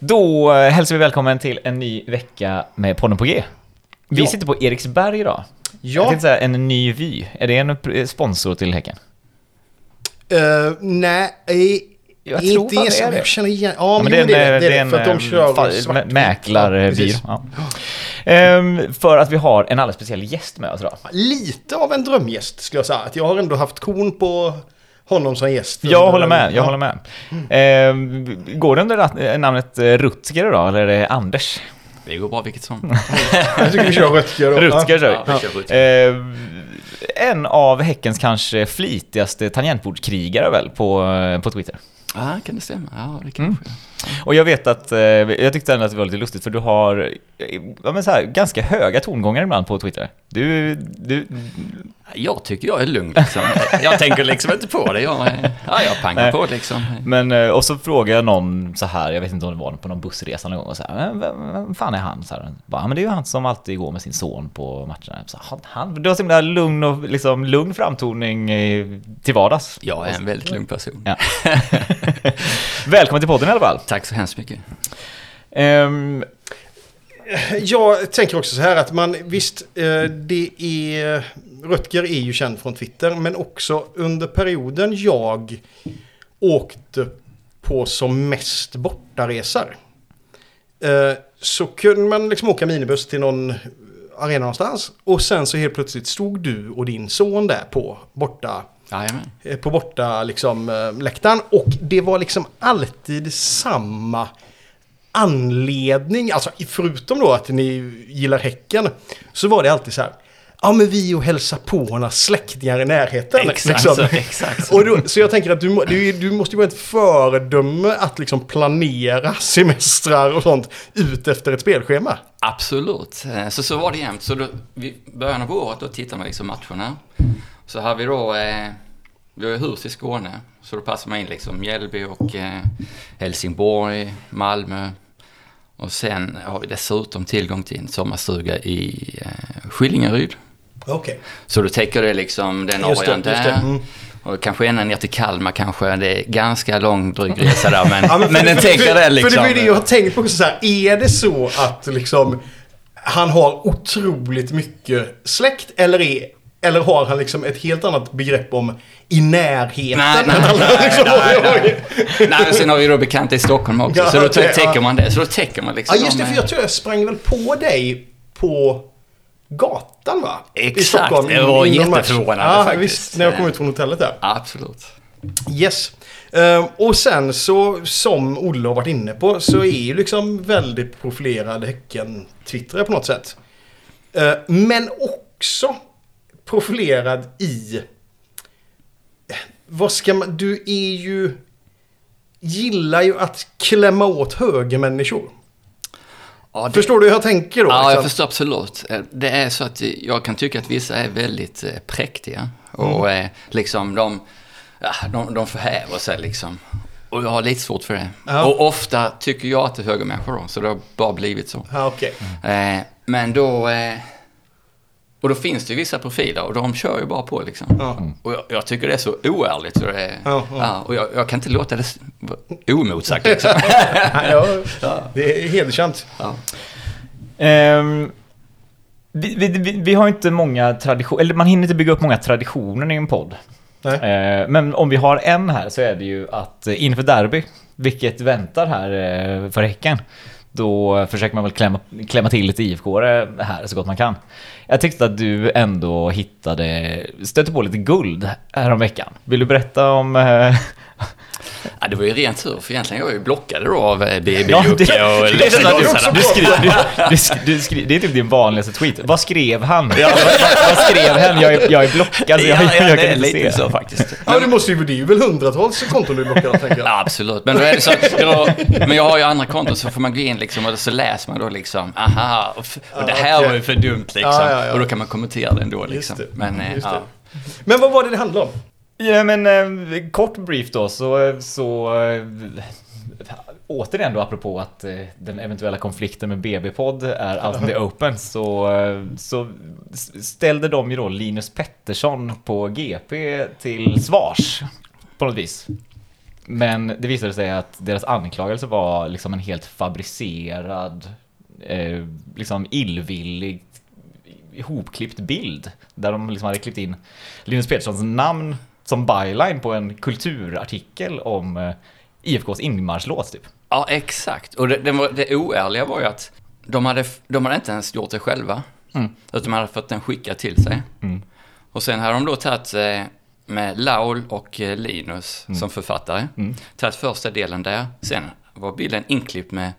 Då eh, hälsar vi välkommen till en ny vecka med podden på G. Vi Ja. sitter på Eriksberg idag. Jag Ja, tänkte säga en ny vy. Är det en eh, sponsor till Häcken? eh, nej, Jag tror inte fan det är det. jag känner igen, ja, men, det är jo, det är en, det, det, är en det, för att de kör mäklarbyrå. Ja, Ehm, för att vi har en alldeles speciell gäst med oss idag. Lite av en drömgäst skulle jag säga. Att jag har ändå haft kon på honom som gäst. Jag håller med, jag ja. håller med. Ehm, går det under namnet eh, Rutger idag, eller är det Anders? Det går bra vilket som. Jag tycker vi kör Rutger då. Rutger kör vi. Ja, vi kör Rutger. Ehm, en av Häckens kanske flitigaste tangentbordskrigare väl på, eh, på Twitter. Ja, kan det stämma? Ja, det kan Mm. Och jag vet att, eh, jag tyckte ändå att det var lite lustigt för du har eh, ja, men så här, ganska höga tongångar ibland på Twitter. Du, du, Jag tycker jag är lugn liksom. Jag tänker liksom inte på det. Jag, är- ja, jag pangar Nej. på liksom. men, eh, och så frågar jag någon så här, jag vet inte om det var på någon bussresa någon gång, och så här, "Men vem, vem fan är han? Så här, bara, "Ja, men det är ju han som alltid går med sin son på matcherna. Så, "Han- han, du har så himla lugn och liksom lugn framtoning till vardags. Jag är en väldigt lugn person. Ja. Välkommen till podden i alla fall. Tack så hemskt mycket. Ehm, Jag tänker också så här att man, visst, eh, det är... Rutger är ju känd från Twitter, men också under perioden jag åkte på som mest bortaresor. eh, Så kunde man liksom åka minibuss till någon arena någonstans och sen så helt plötsligt stod du och din son där på borta Jajamän. eh, på borta liksom, eh, läktaren. Och det var liksom alltid samma anledning. Alltså förutom då att ni gillar Häcken. Så var det alltid så här. Ja men vi och hälsa på några släktingar i närheten. Exakt liksom. så, exakt så. Och då, så jag tänker att du, du, du måste ju vara ett föredöme att liksom planera semestrar och sånt ut efter ett spelschema. Absolut. Eh, Så så var det jämt. Så då, vid början av året då tittar man liksom matcherna. Så har vi då, eh, vi har hus i Skåne. Så då passar man in liksom Mjällby och eh, Helsingborg, Malmö. Och sen har vi dessutom tillgång till en sommarstuga i eh, Skillingaryd. Okej. Så då täcker det liksom den arean där. Mm. Och kanske ända ner till Kalmar kanske. Det är ganska lång dryg resa där men, Ja, men, för- den täcker det liksom. För det var ju det jag har tänkt på också så här. Är det så att liksom han har otroligt mycket släkt eller är eller har han liksom ett helt annat begrepp om i närheten? Nej, nej, nej, liksom nej, nej. Nej, sen har vi då bekanta i Stockholm också. Ja, så då täcker man det. Så då täcker man liksom. Ja just det, de, för jag tror jag sprang väl på dig på gatan va? I Exakt, Stockholm. det var i jätteförvånande ja, faktiskt. Visst, när jag kom ut från hotellet där. Absolut. Yes. Eh, och sen så, som Olle har varit inne på, så är ju liksom väldigt profilerad Häcken-twittrare på något sätt. Eh, men också profilerad i... Vad ska man... Du är ju... Gillar ju att klämma åt högermänniskor. Ja, det, Förstår du hur jag tänker då? ja, jag liksom? förstår absolut. Eh, Det är så att jag kan tycka att vissa är väldigt eh, präktiga. Och Mm. eh, liksom de, de, de förhäver sig liksom. Och jag har lite svårt för det. Ja. Och ofta tycker jag att det är högermänniskor då, så det har bara blivit så. Ja, okej. Eh, men då... Och då finns det ju vissa profiler och de kör ju bara på liksom. Ja. Och jag, jag tycker det är så oärligt. Så det är, Ja, ja, ja. och jag, jag kan inte låta det oemotsagt liksom. ja, det är hedersamt. ja. Ehm, vi, vi, vi, vi har inte många traditioner, eller man hinner inte bygga upp många traditioner i en podd. Nej. Eh, men om vi har en här så är det ju att eh, inför derby, vilket väntar här eh, för Häcken, då försöker man väl klämma, klämma till lite IFK här så gott man kan. Jag tyckte att du ändå hittade, stötte på lite guld häromveckan. Vill du berätta om... Eh, Eh, ja, det var ju rent tur för egentligen jag är ju blockad då av eh, BB Ja, det- Jocke och det är att Lotta du, du, skri, du, du, sk- du skri, det är typ din vanligaste tweet. Vad skrev han? vad, vad skrev han? Jag är, jag är blockad, så jag, Ja, ja, jag, det kan är inte lite se. så faktiskt. Ja, det måste ju, det är ju väl hundratals konton du blockar tänker jag. Ja, absolut. Men, då är det så att då, men jag har ju andra konton så får man gå in liksom och så läser man då liksom, aha, och, och det här okej. var ju för dumt liksom. Ja, ja, ja. Och då kan man kommentera det ändå liksom. Just det. Men, eh, Just ja. det. Men vad var det det handlade om? Ja, men eh, kort brief då, så... Eh, så eh, återigen då apropå att eh, den eventuella konflikten med BB-podd är out in the open så, eh, så ställde de ju då Linus Pettersson på GP till svars på något vis. Men det visade sig att deras anklagelse var liksom en helt fabricerad, eh, liksom illvillig, ihopklippt bild. Där de liksom hade klippt in Linus Petterssons namn som byline på en kulturartikel om eh, IFKs inmarschlåt typ. Ja, exakt. Och det, det, var, det oärliga var ju att de hade, de hade inte ens gjort det själva. Mm. Utan de hade fått den skickad till sig. Mm. Och sen hade de då tagit eh, med Laul och eh, Linus Mm. som författare. Mm. Tagit första delen där. Sen var bilden inklippt med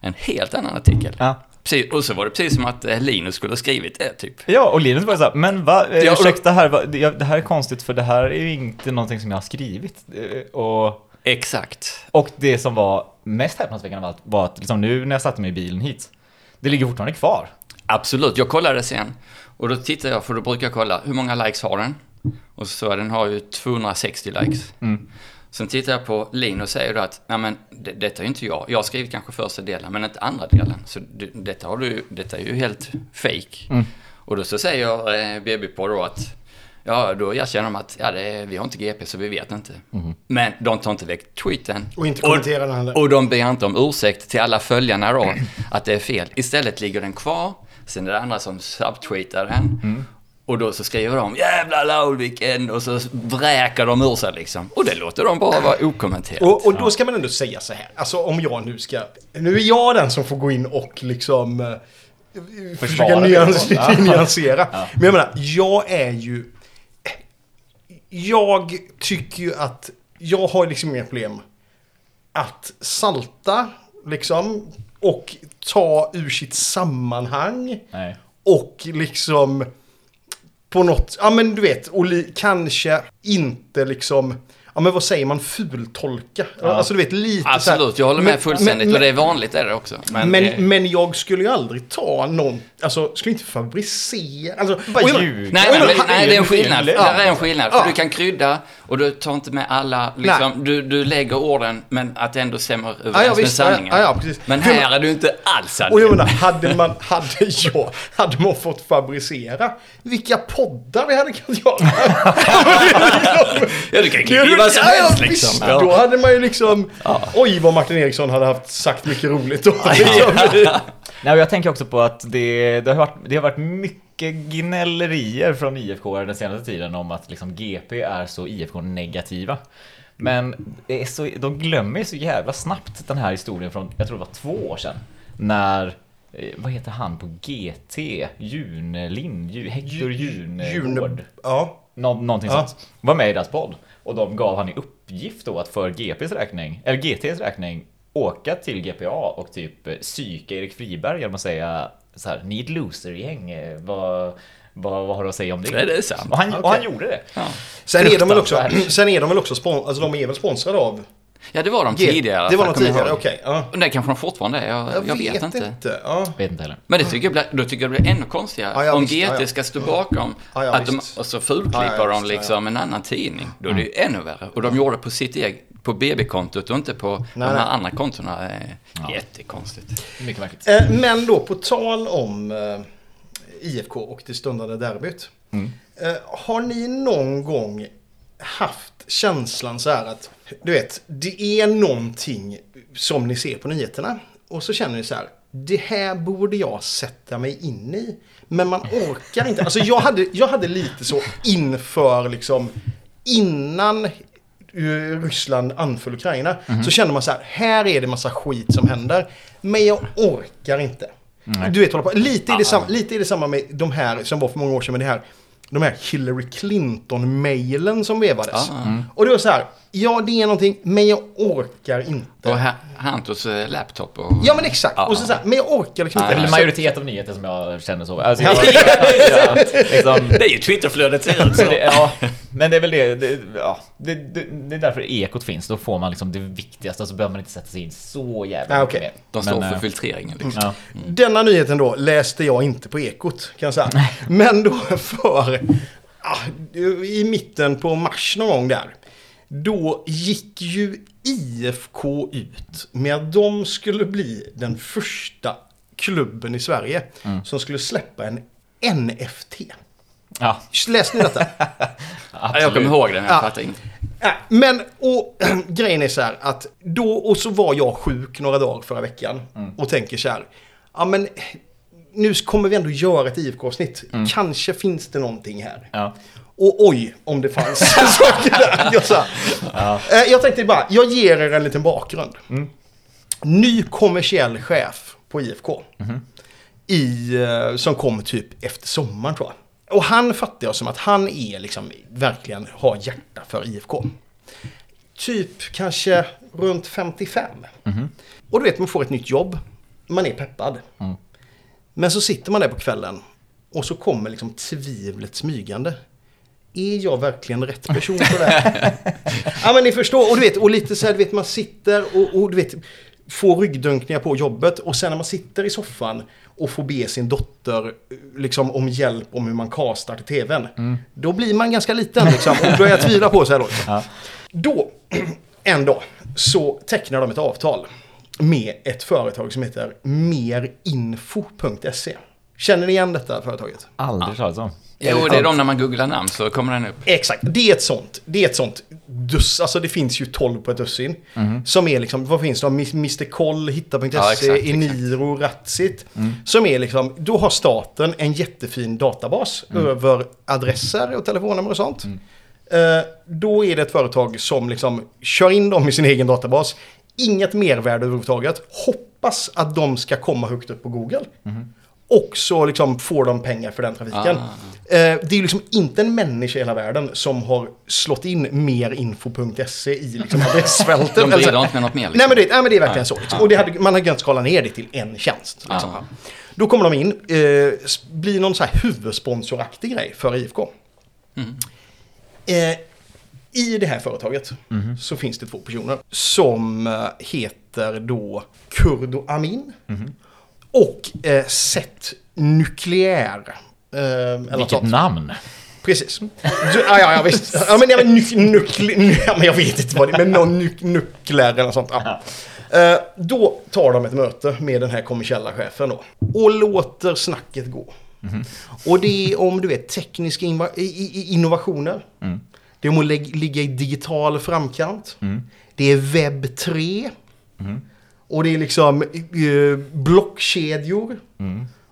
en helt annan artikel. Ja. Precis, och så var det precis som att eh, Linus skulle ha skrivit det, typ. Ja, och Linus var ju såhär, men va? Eh, Ja, Ursäkta här, va? det här är konstigt för det här är ju inte någonting som jag har skrivit. Eh, Och, Exakt. och det som var mest häpnadsväckande av allt var att liksom nu när jag satte mig i bilen hit, det ligger fortfarande kvar. Absolut, jag kollade sen. Och då tittade jag, för då brukar jag kolla, hur många likes har den? Och så den har ju 260 likes. Mm. Sen tittar jag på Linus och säger då att, nej men det, detta är inte jag. Jag har skrivit kanske första delen, men inte andra delen. Så det, detta, har du, detta är ju helt fake. Mm. Och då så säger eh, BB på då att, ja då erkänner de att, ja det vi har inte GP så vi vet inte. Mm. Men de tar inte väck tweeten. Och inte kommentera den heller. Och de ber inte om ursäkt till alla följarna då, att det är fel. Istället ligger den kvar, sen är det andra som subtweetar den. Mm. Och då så skriver de “Jävla Laulviken” och så vräker de ur sig liksom. Och det låter de bara vara okommenterat. Och, och då ska man ändå säga så här. Alltså om jag nu ska... Nu är jag den som får gå in och liksom... eh, Försöka nyans, nyansera. Ja. Men jag menar, jag är ju... Jag tycker ju att... Jag har liksom inga problem att salta, liksom. Och ta ur sitt sammanhang. Nej. Och liksom på något, ja men du vet, och kanske inte liksom, ja men vad säger man, fultolka. Ja. Alltså du vet lite så här- Absolut, jag håller med Men- fullständigt. men- och det är vanligt är det också. Men, Men, det- men jag skulle ju aldrig ta någon, alltså skulle inte fabricera, alltså. Bara och jag- ljuga. Nej, jag- men, nej, det är en skillnad. Ja. Det är en skillnad. För Ja. du kan krydda och du tar inte med alla, liksom, du, du lägger orden men att det ändå stämmer överens Ja, ja, med visst. Ja, sanningen. ja, ja, precis. Men här är du inte alls Och jag menar, hade man, hade jag, hade man fått fabricera, vilka poddar vi hade kunnat göra. Ja, du kan klippa är- vad som ja, ja, helst visst. liksom. Då hade man ju liksom, oj vad Martin Eriksson hade haft sagt mycket roligt då. Liksom. Nej, och jag tänker också på att det, det, har varit, det har varit mycket gnällerier från IFK den senaste tiden om att liksom GP är så IFK-negativa. Men det är så, de glömmer ju så jävla snabbt den här historien från, jag tror det var två år sedan, när eh, vad heter han på GT? Junelind? Ju- Hector Junegård? June, ja. Nå, någonting Ja. sånt. Var med i deras podd. Och de gav han i uppgift då att för GPs räkning, eller GTs räkning, åka till GPA och typ eh, psyka Erik Friberg genom att säga så här, ni är ett losergäng, eh, vad, vad, vad har du att säga om det? Nej, det är sant. Och han, och han gjorde det. Ja. Sen är de väl också, sen är de väl också spon, alltså de är väl sponsrade av ja, det var de tidigare. Det var de jag tidigare, okej. ja. Och Det kanske de fortfarande är, jag, jag, vet, inte. Ja. Vet inte heller. Men det tycker jag blir, då tycker jag det blir ännu konstigare. Ja, ja, Om visst, GT ja, ja. ska stå bakom Ja, ja, att de, och så fulklipper Ja, ja, de liksom en annan tidning. Då är det ju ännu värre. Och de gjorde det på sitt eget, på BB-kontot och inte på de Nej, här nej. andra kontona. Eh, Ja. Jättekonstigt. Mycket märkligt. Eh, Men då på tal om eh, IFK och det stundande derbyt. Mm. Eh, har ni någon gång haft känslan så här att, du vet, det är någonting som ni ser på nyheterna och så känner ni så här, det här borde jag sätta mig in i. Men man orkar inte. Alltså jag hade, jag hade lite så inför liksom, innan Ryssland anföll Ukraina, så kände man så här, här är det massa skit som händer. Men jag orkar inte. Nej. Du vet, hålla på. Lite, är det Ah. samma, lite är det samma med de här som var för många år sedan med det här. De här Hillary Clinton-mailen som vevades. Ah. Mm. Och det var så här, ja det är någonting, men jag orkar inte. Och ha- Hantos eh, laptop och... Ja men exakt. Ja. Och så, så här, men jag orkar liksom Ja, Det är inte. väl majoritet av nyheter som jag känner så. Alltså, Ja. ja, liksom, Det är ju Twitterflödet ser ut Så så. det, ja, men det är väl det, det, ja, det, det, det är därför ekot finns. Då får man liksom det viktigaste och så behöver man inte sätta sig in så jävla Ah, mycket mer. De står Men, för eh, filtreringen liksom. Ja. Denna nyheten då läste jag inte på Ekot kan jag säga. Men då för ah, i mitten på mars någon gång där. Då gick ju IFK ut med att de skulle bli den första klubben i Sverige som skulle släppa en NFT. Ja, Läste ni detta? Ja, absolut. jag kommer ihåg det, men jag Ja. fattar inte. Nej, men och, grejen är så här att då och så var jag sjuk några dagar förra veckan och tänker så här. Ja men nu kommer vi ändå göra ett IFK-avsnitt. Kanske finns det någonting här. Ja. Och oj, om det fanns saker där. Jag, sa, Eh, jag tänkte bara, jag ger er en liten bakgrund. Ny kommersiell chef på IFK. I, eh, som kom typ efter sommaren tror jag. Och han fattar jag som att han är liksom verkligen har hjärta för IFK. Typ kanske runt 55. Och du vet, man får ett nytt jobb. Man är peppad. Men så sitter man där på kvällen och så kommer liksom tvivlet smygande. Är jag verkligen rätt person för det här? ja men ni förstår. Och du vet, och lite så här, du vet man sitter och, och du vet får ryggdunkningar på jobbet och sen när man sitter i soffan och får be sin dotter liksom om hjälp om hur man castar till tvn. Då blir man ganska liten liksom och börjar tvivla på sig då. Ja. Då, en dag, så tecknar de ett avtal med ett företag som heter merinfo.se. Känner ni igen detta företaget? Aldrig talat om. Jo, det är de när man googlar namn så kommer den upp. Exakt, det är ett sånt. Det är ett sånt dus, alltså det finns ju 12 på ett dussin. Som är liksom, vad finns det? Mr Koll, Hitta.se, Ja, exakt. Eniro, Ratsit. Som är liksom, då har staten en jättefin databas över adresser och telefonnummer och sånt. Eh, då är det ett företag som liksom kör in dem i sin egen databas. Inget mervärde överhuvudtaget. Hoppas att de ska komma högt upp på Google. Och så liksom får de pengar för den trafiken. Ah. Eh, det är liksom inte en människa i hela världen som har slått in merinfo.se i liksom adressfältet. De bidrar inte med något mer. Liksom. Nej men det, nej, men det är verkligen så. Liksom. Och det hade, man hade kunnat skala ner det till en tjänst. Liksom. Ja. Då kommer de in, eh, blir någon så här huvudsponsoraktig grej för IFK. Eh, I det här företaget så finns det två personer som eh, heter då Kurdo Amin och eh, Seth Nukleär. Eh, Vilket namn! Precis. Du, ja, ja, ja, visst. Ja, men, ja, men, nuk, nukle, nu, ja, men jag vet inte vad det är, men någon nuk, nuklär eller något sånt. Ja. Eh, då tar de ett möte med den här kommersiella chefen då. Och låter snacket gå. Och det är om du vet tekniska innovationer. Det är om att ligga i digital framkant. Det är webb 3. Och det är liksom eh, blockkedjor.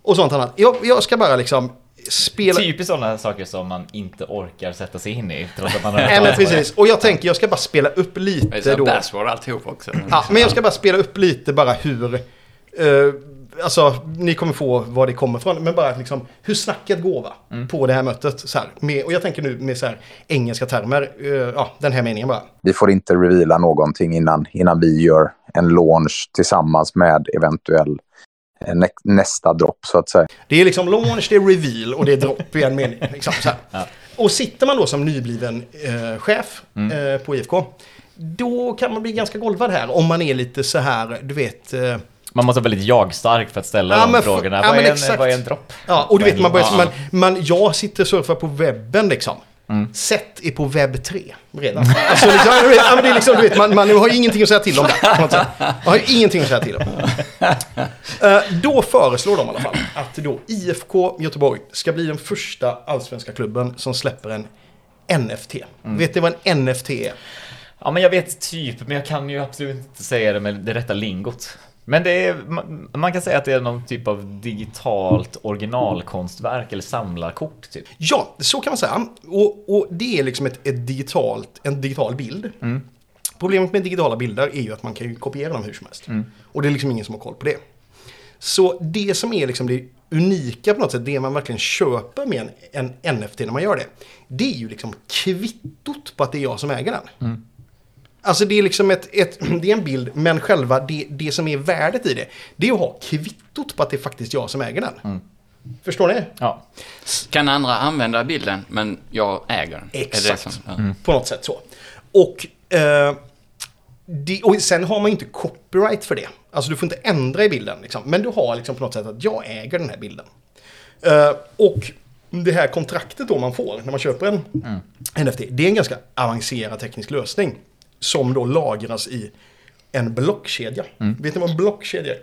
Och sånt annat. Jag, jag ska bara liksom spela... Typiskt sådana saker som man inte orkar sätta sig in i. Trots att man har Nej men det. precis. Och jag tänker jag ska bara spela upp Det är lite så då. Bassword alltihop också. Ja, men jag ska bara spela upp lite bara hur... eh, alltså, ni kommer få var det kommer ifrån. Men bara liksom hur snacket går va? På det här mötet. Så här, med, och jag tänker nu med så här engelska termer. eh, ja, den här meningen bara. Vi får inte reveala någonting innan, innan vi gör en launch tillsammans med eventuell eh, nä- nästa dropp så att säga. Det är liksom launch, det är reveal och det är drop i en mening. Liksom, så här. Och sitter man då som nybliven eh, chef eh, på IFK. Då kan man bli ganska golvad här om man är lite så här, du vet... Eh, Man måste vara väldigt jag-stark för att ställa Ja, de frågorna. ja, vad, är en, vad är en dropp? Ja, och du vet, man börjar, Ja. man, man, jag sitter och surfar på webben liksom. Sett är på webb 3 redan. Alltså, liksom, det är liksom, du vet, man, man har ju ingenting att säga till om där. Man har ju ingenting att säga till om. Eh, då föreslår de i alla fall att då IFK Göteborg ska bli den första allsvenska klubben som släpper en NFT. Vet ni vad en NFT är? Ja, men jag vet typ, men jag kan ju absolut inte säga det med det rätta lingot. Men det är, man, kan säga att det är någon typ av digitalt originalkonstverk eller samlarkort typ. Ja, så kan man säga. Och, och det är liksom ett, ett digitalt, en digital bild. Problemet med digitala bilder är ju att man kan kopiera dem hur som helst. Och det är liksom ingen som har koll på det. Så det som är liksom det unika på något sätt, det man verkligen köper med en, en NFT när man gör det, det är ju liksom kvittot på att det är jag som äger den. Alltså det är liksom ett, ett, det är en bild, men själva det, det som är värdet i det, det är att ha kvittot på att det är faktiskt jag som äger den. Förstår ni? Ja. Kan andra använda bilden, men jag äger den? Är det Exakt. som- ja. På något sätt så. Och, eh, det, och sen har man ju inte copyright för det. Alltså du får inte ändra i bilden. Liksom. Men du har liksom på något sätt att jag äger den här bilden. Eh, och det här kontraktet då man får när man köper en NFT. Det är en ganska avancerad teknisk lösning. Som då lagras i en blockkedja. Vet ni vad en blockkedja är?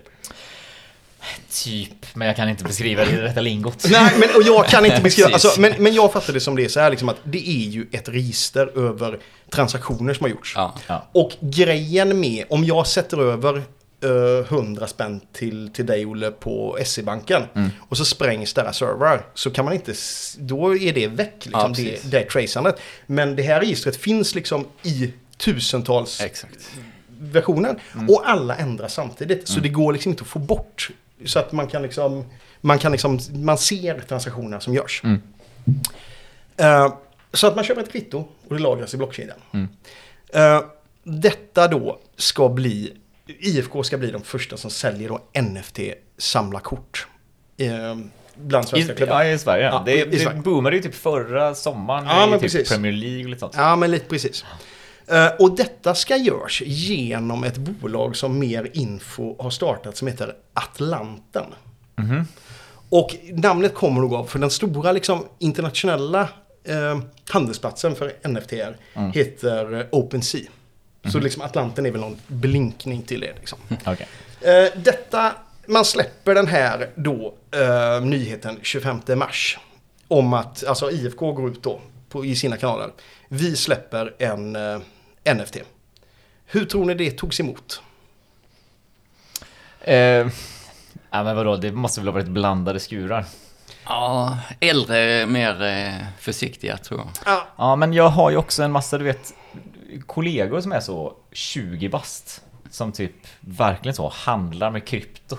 Typ, men jag kan inte beskriva det i det rätta lingot. Nej, men och jag kan inte beskriva, alltså, men, men jag fattar det som det är så här liksom att det är ju ett register över transaktioner som har gjorts. Ja. Ja. Och grejen med, om jag sätter över eh, 100 spänn till, till dig Olle på SE-banken och så sprängs deras servrar så kan man inte, då är det väck Ja, liksom, det, precis. det tracandet. Men det här registret finns liksom i tusentals Exakt. versioner och alla ändras samtidigt. Så det går liksom inte att få bort. Så att man kan liksom, man kan liksom, man ser transaktionerna som görs. Eh, så att man köper ett kvitto och det lagras i blockkedjan. Eh, detta då ska bli, IFK ska bli de första som säljer då NFT-samlarkort. Uh, bland svenska I, klubbar. ja, i Sverige. Ja, det, i- i det Sverige. boomade ju typ förra sommaren Ja, i typ precis. Premier League och lite sånt. Ja, men lite precis. Eh, och detta ska görs genom ett bolag som Mer Info har startat som heter Atlanten. Och namnet kommer nog av, för den stora liksom, internationella eh, handelsplatsen för NFT heter eh, OpenSea. Så liksom Atlanten är väl någon blinkning till det. Liksom. Okej. Eh, detta, man släpper den här då, eh, nyheten 25 mars. Om att, alltså IFK går ut då på, i sina kanaler. Vi släpper en eh, NFT. Hur tror ni det togs emot? Eh, ja, men vadå, det måste väl ha varit blandade skurar. Ja, äldre, mer eh, försiktiga tror jag. Ja, Ja, men jag har ju också en massa, du vet, kollegor som är så 20 bast. Som typ verkligen så handlar med krypto.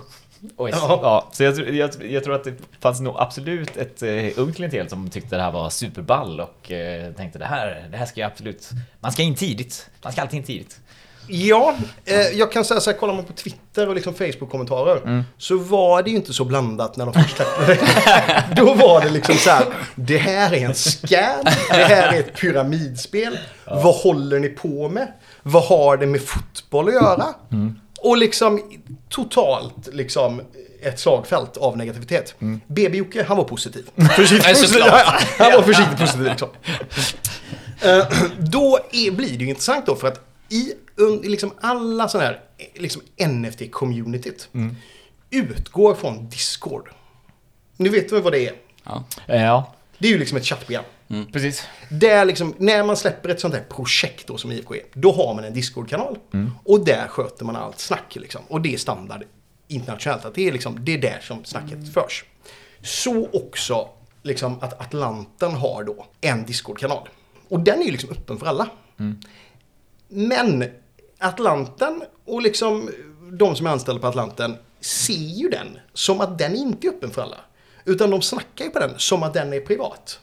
Och är, Ja. ja. så jag, tror- jag, jag tror att det fanns nog absolut ett eh, ungt klientel som tyckte det här var superball och eh, tänkte det här, det här ska jag absolut, man ska in tidigt. Man ska alltid in tidigt. ja eh, jag kan säga så här, kollar man på Twitter och liksom Facebook-kommentarer. Så var det ju inte så blandat när de först släppte det. Då var det liksom så här, det här är en scam, det här är ett pyramidspel. Vad håller ni på med? Vad har det med fotboll att göra? Och liksom totalt liksom ett slagfält av negativitet. BB Jocke, han var positiv. Försiktigt positiv. han var försiktigt positiv liksom. Då är, blir det ju intressant då för att i, liksom alla sådana här liksom NFT-communityt utgår från Discord. Nu vet vi vad det är. Ja. Eh, Ja, Det är ju liksom ett chattprogram. Precis. Där liksom, när man släpper ett sånt här projekt då som IFK är, då har man en Discord-kanal. Och där sköter man allt snack liksom. Och det är standard internationellt. Att det, är liksom, det är där som snacket förs. Så också liksom att Atlanten har då en Discord-kanal. Och den är ju liksom öppen för alla. Men Atlanten och liksom de som är anställda på Atlanten ser ju den som att den inte är öppen för alla. Utan de snackar ju på den som att den är privat.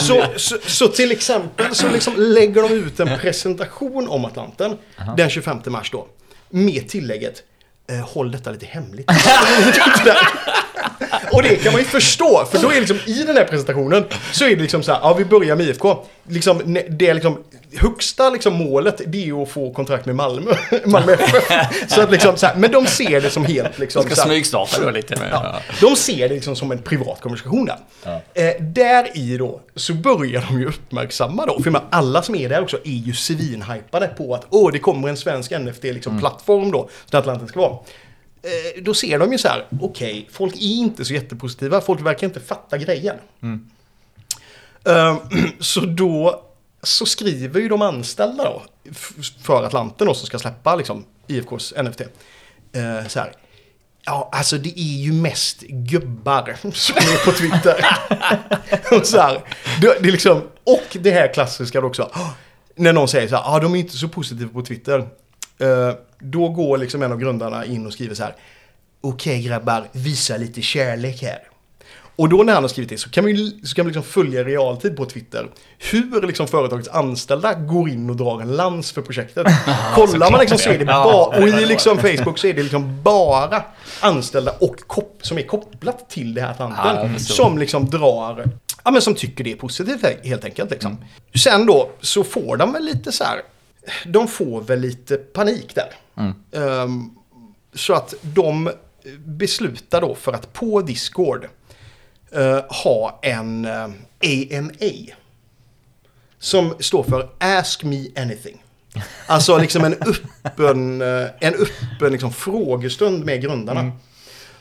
Så, så, så till exempel så liksom lägger de ut en presentation om Atlanten den 25 mars då. Med tillägget eh, Håll detta lite hemligt. Och det kan man ju förstå, för då är liksom i den här presentationen så är det liksom så här, ja vi börjar med IFK. Liksom, det är liksom högsta liksom målet det är ju att få kontrakt med Malmö. Malmö FF. Så att liksom så här, men de ser det som helt liksom De ska smygstarta då lite. Med, Ja, de ser det liksom som en privat konversation där. Eh, där i då så börjar de ju uppmärksamma då, för alla som är där också är ju svinhypade på att åh, det kommer en svensk NFT-plattform då, som Atlanten ska vara. Eh, då ser de ju så här, okej, folk är inte så jättepositiva, folk verkar inte fatta grejen. Eh, så då så skriver ju de anställda då, för Atlanten då, som ska släppa liksom IFKs NFT, eh, så här. Ja, alltså det är ju mest gubbar som är på Twitter. och, så här, det, det är liksom, och det här klassiska då också. Ah, när någon säger så här, ja ah, de är inte så positiva på Twitter. Eh, då går liksom en av grundarna in och skriver så här. Okej grabbar, visa lite kärlek här. Och då när han har skrivit det så kan man, ju, så kan man liksom följa i realtid på Twitter hur liksom företagets anställda går in och drar en lans för projektet. Kollar man liksom så är det bara, och i liksom Facebook så är det liksom bara anställda och kop, som är kopplat till det här förstår. som liksom drar, ja men som tycker det är positivt helt enkelt liksom. Sen då så får de väl lite så här, de får väl lite panik där. Ehm, så att de beslutar då för att på Discord ha en eh, AMA. Som står för Ask Me Anything. Alltså liksom en öppen, eh, en öppen liksom frågestund med grundarna.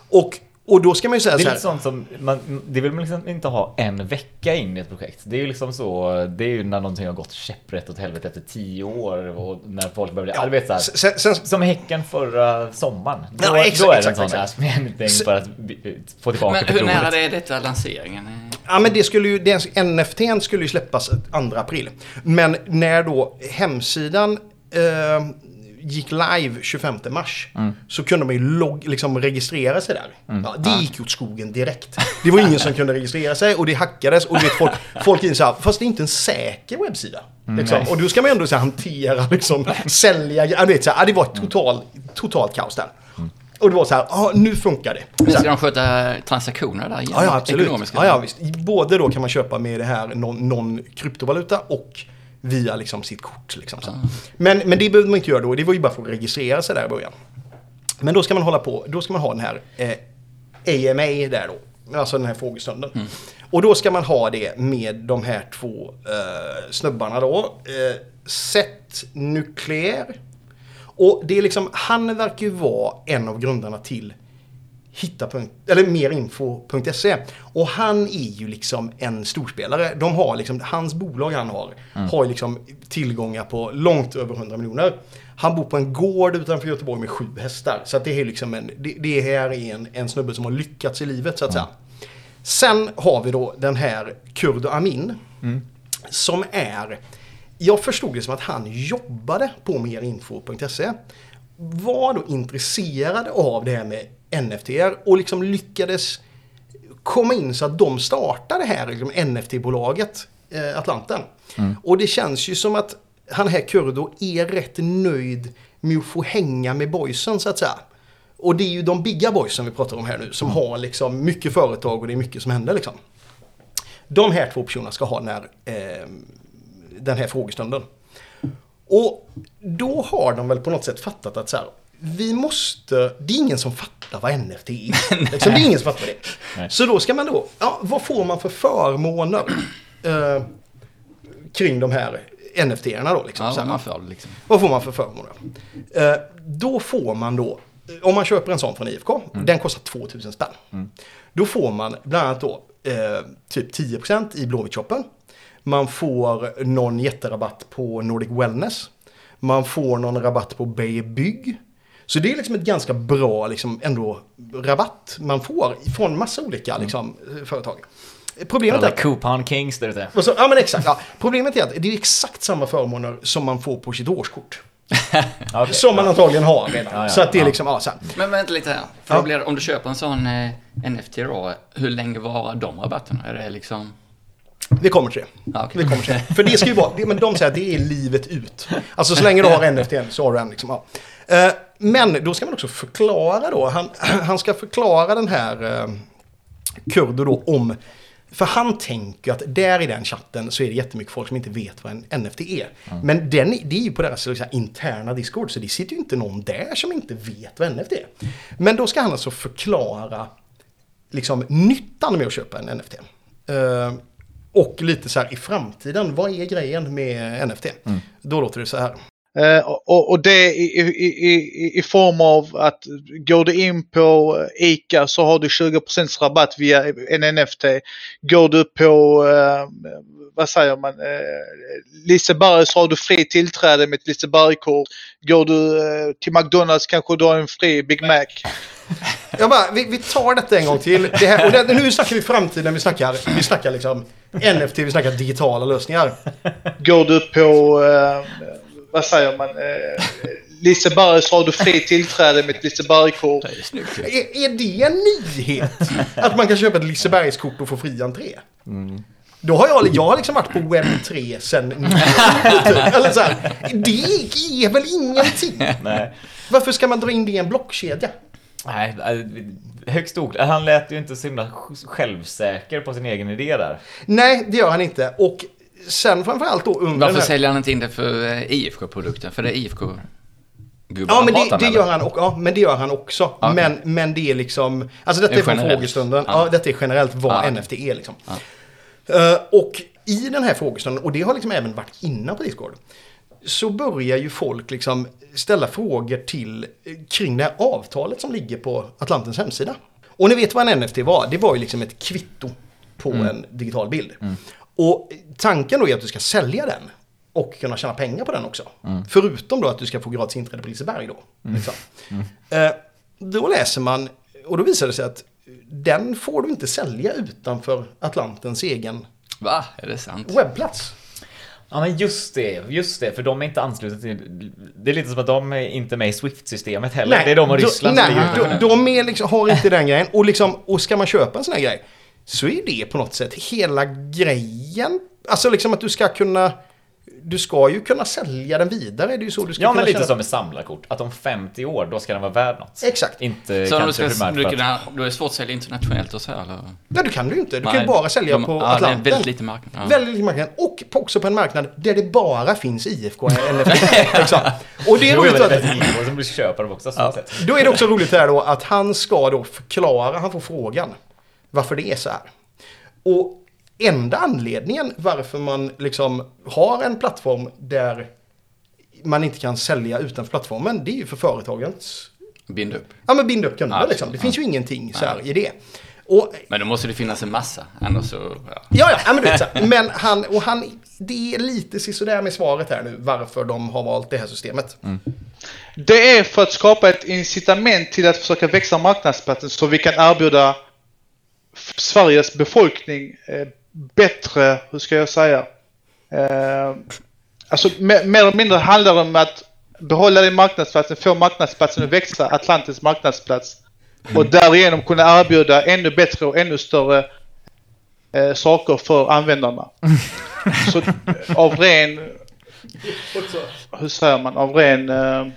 Och, och då ska man ju säga Det är så här. lite sånt som, man, det vill man liksom inte ha en vecka in i ett projekt. Det är ju liksom så, det är ju när någonting har gått käpprätt åt helvete efter tio år och när folk börjar bli, ja, här, Sen, sen, Som Häcken förra sommaren. Då, Ja, exakt, då är det exakt, en sån exakt. ask me för att bi- få tillbaka Men hur nära det är detta lanseringen? Eh, Ja men det skulle ju, den, NFTn skulle ju släppas 2 april. Men när då hemsidan eh, gick live 25 mars så kunde man ju log, liksom registrera sig där. Ja, det gick åt skogen direkt. Det var ingen som kunde registrera sig och det hackades och du vet folk, folk in så här, fast det är inte en säker webbsida. Liksom. Och då ska man ju ändå så här, hantera, liksom, sälja, ja, vet, så här, det var total, totalt kaos där. Och det var så här, ja nu funkar det. Så ska de sköta transaktioner där? Ja, ja absolut. Ja, ja, visst. Både då kan man köpa med det här någon, någon kryptovaluta och via liksom sitt kort. Liksom, så. Men, men det behövde man inte göra då. Det var ju bara för att registrera sig där i början. Men då ska man hålla på. Då ska man ha den här eh, AMA där då. Alltså den här frågestunden. Och då ska man ha det med de här två eh, snubbarna då. Eh, Seth Nuclear. Och det är liksom, han verkar ju vara en av grundarna till hitta punkt, eller merinfo.se. Och han är ju liksom en storspelare. De har liksom, hans bolag han har, har ju liksom tillgångar på långt över 100 miljoner. Han bor på en gård utanför Göteborg med sju hästar. Så att det är liksom en, det, det här är en, en snubbe som har lyckats i livet så att säga. Sen har vi då den här Kurdo Amin. Som är, jag förstod det som att han jobbade på merinfo.se. Var då intresserad av det här med NFT och liksom lyckades komma in så att de startade här liksom NFT-bolaget eh, Atlanten. Och det känns ju som att han här Kurdo är rätt nöjd med att få hänga med boysen så att säga. Och det är ju de bigga boysen vi pratar om här nu som har liksom mycket företag och det är mycket som händer liksom. De här två personerna ska ha den här, eh, den här frågestunden. Och då har de väl på något sätt fattat att så här, vi måste, det är ingen som fattar vad NFT är. liksom, det är ingen som fattar det. Nej. Så då ska man då, ja, vad får man för förmåner eh, kring de här NFT-erna då? Liksom, Ja, vad man får liksom. Vad får man för förmåner? Eh, då får man då, om man köper en sån från IFK, den kostar 2000 spänn. Då får man bland annat då eh, typ 10% i Blåvitt-shoppen. Man får någon jätterabatt på Nordic Wellness. Man får någon rabatt på Beijer Bygg. Så det är liksom ett ganska bra liksom, ändå rabatt man får från massa olika liksom, företag. Problemet är coupon kings där ute. så, ja men exakt. Ja. Problemet är att det är exakt samma förmåner som man får på sitt årskort. Okej. Som man antagligen har redan. Ja, ja, så att det är ja. liksom, ja, så här. Men vänta lite här. För Ja. blir om du köper en sån eh, NFT då, hur länge varar de rabatterna? Är det liksom... Vi kommer till det. Ja, okej. Vi kommer till det. För det ska ju vara, det, men de säger att det är livet ut. Alltså så länge du har NFT så har du en liksom, ja. Eh, Men då ska man också förklara då, han, han ska förklara den här eh, Kurdo då om för han tänker att där i den chatten så är det jättemycket folk som inte vet vad en NFT är. Men den, det är ju på deras liksom, interna Discord, så det sitter ju inte någon där som inte vet vad NFT är. Men då ska han alltså förklara liksom, nyttan med att köpa en NFT. Eh, och lite så här i framtiden, vad är grejen med NFT? Då låter det så här. Eh, och, och det i, i, i, i form av att går du in på ICA så har du 20% rabatt via en NFT. Går du på, eh, vad säger man, eh, Liseberg så har du fri tillträde med ett Liseberg-kort. Går du eh, till McDonalds kanske du har en fri Big Mac. Jag bara, vi, vi tar detta en gång till. Det här, och det, nu snackar vi framtiden, vi snackar, vi snackar liksom NFT, vi snackar digitala lösningar. Går du på, eh, vad säger man, eh, Liseberg så har du fri tillträde med ett Liseberg-kort. Det är. Är, är det en nyhet? Att man kan köpa ett Lisebergskort och få fri entré? Då har jag, jag har liksom varit på webb 3 sen Eller så här, Det är väl ingenting? Nej. Varför ska man dra in det i en blockkedja? Nej, eh, högst oklart. Han lät ju inte så himla självsäker på sin egen idé där. Nej, det gör han inte. Och sen framförallt då under Varför här... säljer han inte in det för eh, IFK-produkten? För det är IFK-gubbar Ja, men det, det gör han, och, ja, men det gör han också. Okej. Men, men det är liksom... Alltså detta Det är är från frågestunden. Ja. Ja. detta är generellt vad Ja. NFT är liksom. Eh, och i den här frågestunden, och det har liksom även varit innan på Discord. Så börjar ju folk liksom ställa frågor till eh, kring det här avtalet som ligger på Atlantens hemsida. Och ni vet vad en NFT var? Det var ju liksom ett kvitto på en digital bild. Och tanken då är att du ska sälja den och kunna tjäna pengar på den också. Förutom då att du ska få gratis inträde på Liseberg då. Liksom. Eh, då läser man, och då visar det sig att den får du inte sälja utanför Atlantens egen Va? Är det sant? webbplats. Ja men just det, just det, för de är inte anslutna till... Det är lite som att de är inte med i Swift-systemet heller. det är de och Ryssland då, som nej, ligger de, de är liksom, har inte den grejen. Och, liksom, och ska man köpa en sån här grej så är det på något sätt hela grejen. Alltså liksom att du ska kunna... Du ska ju kunna sälja den vidare. Det är ju så du ska Ja kunna men lite tjäna- som med samlarkort, att om 50 år då ska den vara värd något. Exakt. Inte Så om du kanske ska, primärt du, kunna, då är det svårt att sälja internationellt och så här, eller? Nej, du kan du inte. Du kan Nej, ju bara sälja de- på ja, det är Atlanten. väldigt liten marknad, ja. Väldigt liten marknad. Och på, också på en marknad där det bara finns IFK NFT. liksom. Och det är roligt det att... och så blir köpa dem också. Så sätt. Då är det också roligt här då att han ska då förklara, han får frågan varför det är så här. Och enda anledningen varför man liksom har en plattform där man inte kan sälja utanför plattformen, det är ju för företagens, Bind upp. ja men binda upp kunder Ja, liksom. Det finns ju ingenting så här i det. Och Men då måste det finnas en massa, annars så... Ja. Ja, ja, men, du vet, så här, men han, och han, det är lite sisådär med svaret här nu, varför de har valt det här systemet. Det är för att skapa ett incitament till att försöka växa marknadsplatsen så vi kan erbjuda Sveriges befolkning eh, bättre, hur ska jag säga? Eh, alltså mer, mer eller mindre handlar det om att behålla den marknadsplatsen, få marknadsplatsen att växa, Atlantis marknadsplats. Och därigenom kunna erbjuda ännu bättre och ännu större eh, saker för användarna. Så av ren hur säger man, av ren... Eh,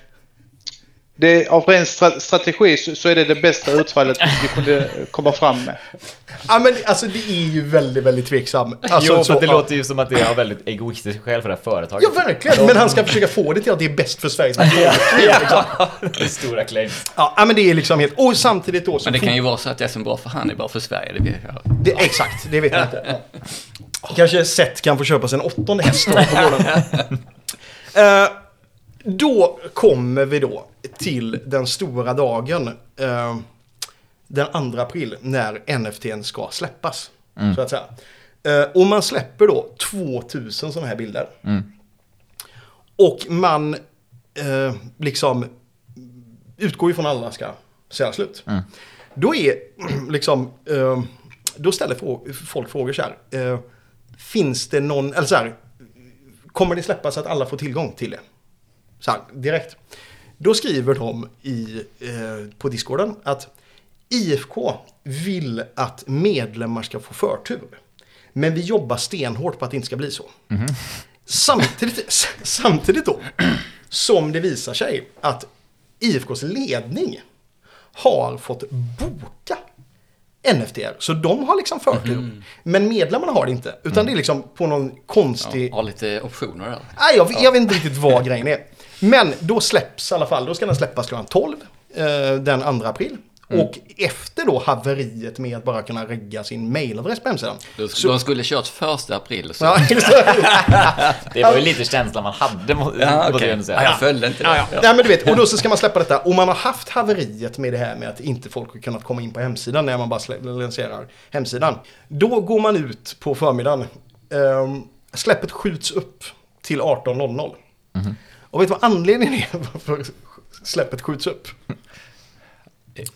det, av ren stra- strategi så, så är det det bästa utfallet vi kunde komma fram med. Ja, men alltså det är ju väldigt, väldigt tveksam. Alltså, jo, så- det ja. låter ju som att det är väldigt egoistiska skäl för det här företaget. Ja, verkligen. Men han ska försöka få det till att det är bäst för Sveriges befolkning. liksom. Det är stora claims. Ja, men det är liksom helt... Och samtidigt då så... Men det kan ju vara så att det som är bra för han är bra för Sverige. Det vet jag. det, exakt, det vet jag inte. Ja. Kanske Seth kan få köpa sig en åttonde häst då på gården. Eh, Då kommer vi då till den stora dagen. eh, den 2 april när NFTn ska släppas. Så att säga. Eh, och man släpper då 2000 sådana här bilder. Och man eh, liksom utgår ju från att alla ska säga slut. Då är liksom, eh, då ställer folk frågor så här. Eh, finns det någon, eller så här, kommer det släppas att alla får tillgång till det? Så direkt. Då skriver de i, eh, på discorden att IFK vill att medlemmar ska få förtur. Men vi jobbar stenhårt på att det inte ska bli så. Samtidigt, s- samtidigt då som det visar sig att IFKs ledning har fått boka NFTR. Så de har liksom förtur. Men medlemmarna har det inte. Utan det är liksom på någon konstig... Har lite optioner där. Nej, jag, jag vet inte riktigt vad grejen är. Men då släpps i alla fall, då ska den släppas klockan 12 eh, den 2 april. Och efter då haveriet med att bara kunna regga sin mailadress på hemsidan. De, de skulle kört första april. Så. Det. Det var ju lite känslan man hade, må- Ja, ändå säga. Ja, jag följde inte det. Ja, ja. Nej, men du vet, och då så ska man släppa detta. Och man har haft haveriet med det här med att inte folk har kunnat komma in på hemsidan när man bara lanserar hemsidan. Då går man ut på förmiddagen. Ehm, släppet skjuts upp till 18.00. Och vet du vad anledningen är varför släppet skjuts upp?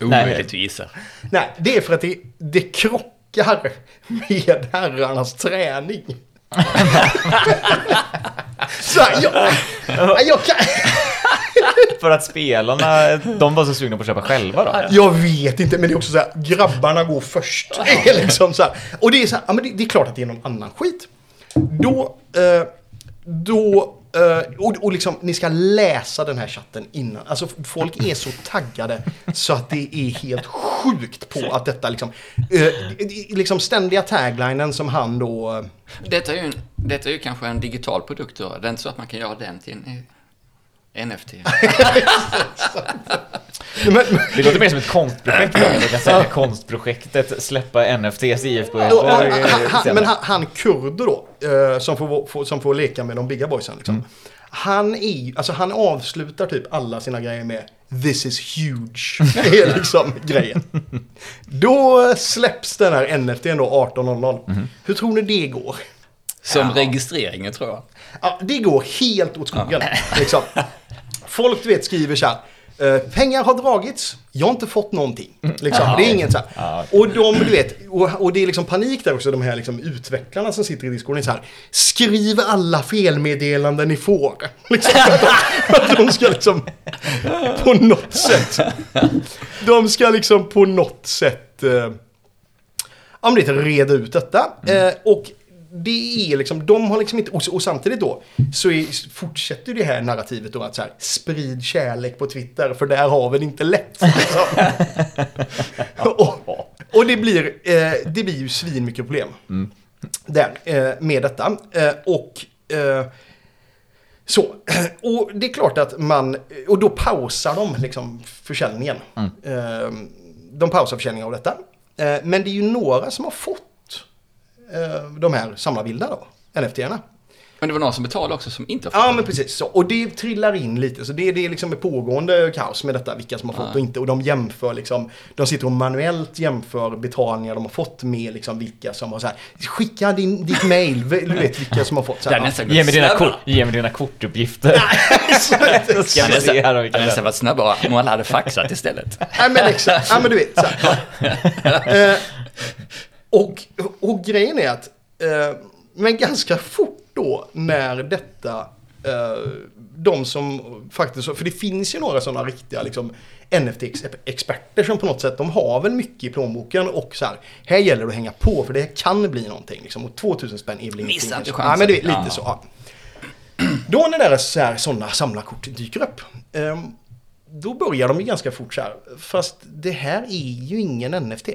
Omöjligt att gissa. Nej, det är för att det, det krockar med herrarnas träning. så här, jag, jag, kan, För att spelarna, de var så sugna på att köpa själva då. jag vet inte, men det är också så här, grabbarna går först. Det är liksom så här, och det är så här, ja, men det, det är klart att det är någon annan skit. Då, eh, då, Uh, och, och liksom, ni ska läsa den här chatten innan. Alltså folk är så taggade så att det är helt sjukt på att detta liksom, Uh, liksom ständiga taglinen som han då, eh, Detta är, ju en, detta är ju kanske en digital produkt då. Det är inte så att man kan göra den till en NFT. men, Det låter mer som ett konstprojekt. Jag kan säga konstprojektet, släppa NFTs IFK. Och, och, han, han, men han, han kurder då, eh, som, får, få- som får leka med de bigga boysen. Liksom. Han, är, alltså han avslutar typ alla sina grejer med This is huge. Det är liksom grejen. Då släpps den här NFT då 18.00. Hur tror ni det går? Som registreringen tror jag. Ja, det går helt åt skogen. Liksom. Folk du vet skriver så här. eh, pengar har dragits, jag har inte fått någonting. Liksom. Det är ingen så här. Och de, du vet, och, och det är liksom panik där också, de här liksom utvecklarna som sitter i diskussionen så här. Skriv alla felmeddelanden ni får. Liksom, de, de ska liksom på något sätt. De ska liksom på något sätt eh, ja, men det heter reda ut detta. Eh, och det är liksom, de har liksom inte, och, och samtidigt då så är, fortsätter det här narrativet då att så här, sprid kärlek på Twitter för där har vi det inte lätt. Liksom. och, och det blir, eh, det blir ju svin mycket problem. Där, eh, med detta. Eh, och eh, så, och det är klart att man, och då pausar de liksom försäljningen. Eh, De pausar försäljningen av detta. Eh, Men det är ju några som har fått de här samlarbilderna då, NFT-erna. Men det var någon som betalade också som inte har fått Ja, men precis så. Och det trillar in lite. Så det, det är liksom ett pågående kaos med detta, vilka som har fått och inte. Och de jämför liksom, de sitter och manuellt jämför betalningar de har fått med liksom vilka som har så här, skicka din, ditt mail, du vet vilka som har fått så här. nästan Ge mig, dina kort, ge mig dina kortuppgifter. Så ska vi se här om nästan varit snabbare om alla hade faxat istället. Nej men exakt, ja men du vet. Så här. Eh, och, och grejen är att, eh, men ganska fort då när detta, eh, de som faktiskt, för det finns ju några sådana riktiga liksom NFT-experter som på något sätt, de har väl mycket i plånboken och så här, här gäller det att hänga på för det här kan bli någonting liksom. Och 2000 spänn är väl ingenting. Missa inte kanske. chansen. Ja men det är lite Ja. så. Ja. Då när här, sådana samlarkort dyker upp. ehm, då börjar de ju ganska fort så här. Fast det här är ju ingen NFT.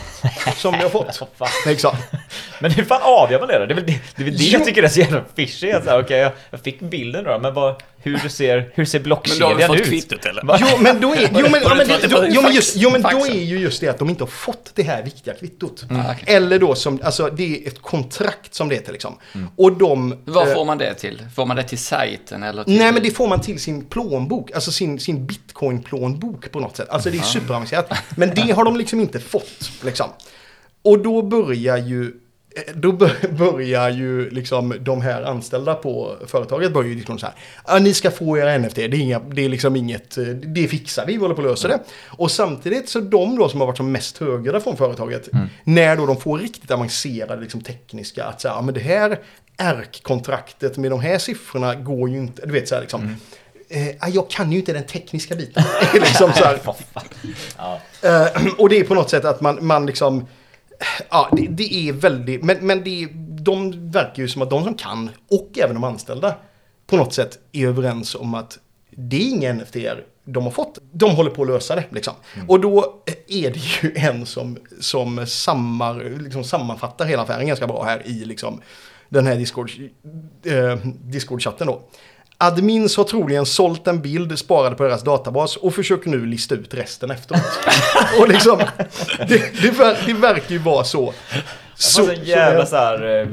Som har fått. Exakt. Men hur fan avgör man det då? Det är väl det, det, är väl det jag tycker är så jävla fishy. Okej, jag, jag fick bilden då, men vad, hur ser, hur ser Men då har blockkedjan vi fått ut? kvittot eller? Va? Jo men då är, jo, men, ja, då, jo, men, just, jo, men då faxen? är ju just det att de inte har fått det här viktiga kvittot. Mm. okej. Eller då som, alltså det är ett kontrakt som det heter liksom. Och de... Vad eh, får man det till? Får man det till sajten eller till... Nej men det får man till sin plånbok, alltså sin, sin bitcoin-plånbok på något sätt. Alltså det är superavancerat. Men det har de liksom inte fått. Liksom. Och då börjar ju då bör- börjar ju liksom de här anställda på företaget börjar ju liksom så här. Ja, ni ska få era NFT, det är, inga, det är liksom inget, eh, det fixar vi, vi håller på att lösa det. Och samtidigt så de då som har varit som mest högre från företaget, när då de får riktigt avancerade liksom tekniska, att säga, ja men det här ärkkontraktet med de här siffrorna går ju inte, du vet så här liksom. Eh, ja, jag kan ju inte den tekniska biten. liksom. Ja. Eh, och det är på något sätt att man, man liksom... Ja, det, det är väldigt... Men, men det, de verkar ju som att de som kan, och även de anställda, på något sätt är överens om att det är inga NFT de har fått. De håller på att lösa det. Liksom. Och då är det ju en som, som sammar, liksom sammanfattar hela affären ganska bra här i liksom, den här Discord, eh, Discord-chatten då. Admins har troligen sålt en bild sparad på deras databas och försöker nu lista ut resten efteråt. och liksom, det, det, ver, det verkar ju vara så. Så, så jävla så- här eh,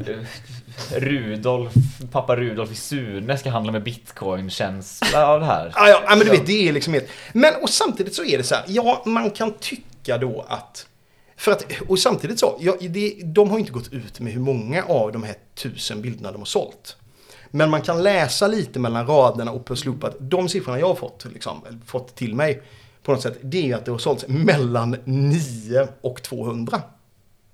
Rudolf, pappa Rudolf i Sune ska handla med bitcoin-känsla av det här. Ja, ja, men du vet, det är liksom helt... Men och samtidigt så är det så här, ja, man kan tycka då att... För att, och samtidigt så, ja, det, de har inte gått ut med hur många av de här tusen bilderna de har sålt. Men man kan läsa lite mellan raderna och pussla att de siffrorna jag har fått, liksom, fått till mig på något sätt, det är att det har sålts mellan 9 och 200.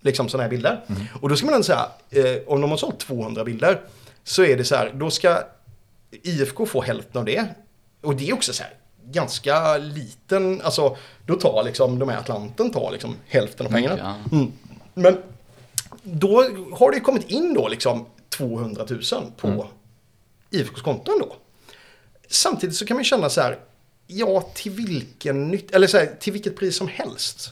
Liksom sådana här bilder. Och då ska man ändå säga, eh, om de har sålt 200 bilder, så är det så här, då ska IFK få hälften av det. Och det är också så här, ganska liten, alltså då tar liksom de här Atlanten tar liksom hälften av pengarna. Ja. Mm. Men då har det kommit in då liksom 200 000 på IFKs konto ändå. Samtidigt så kan man känna så här, ja till vilken nytt, eller så här, till vilket pris som helst.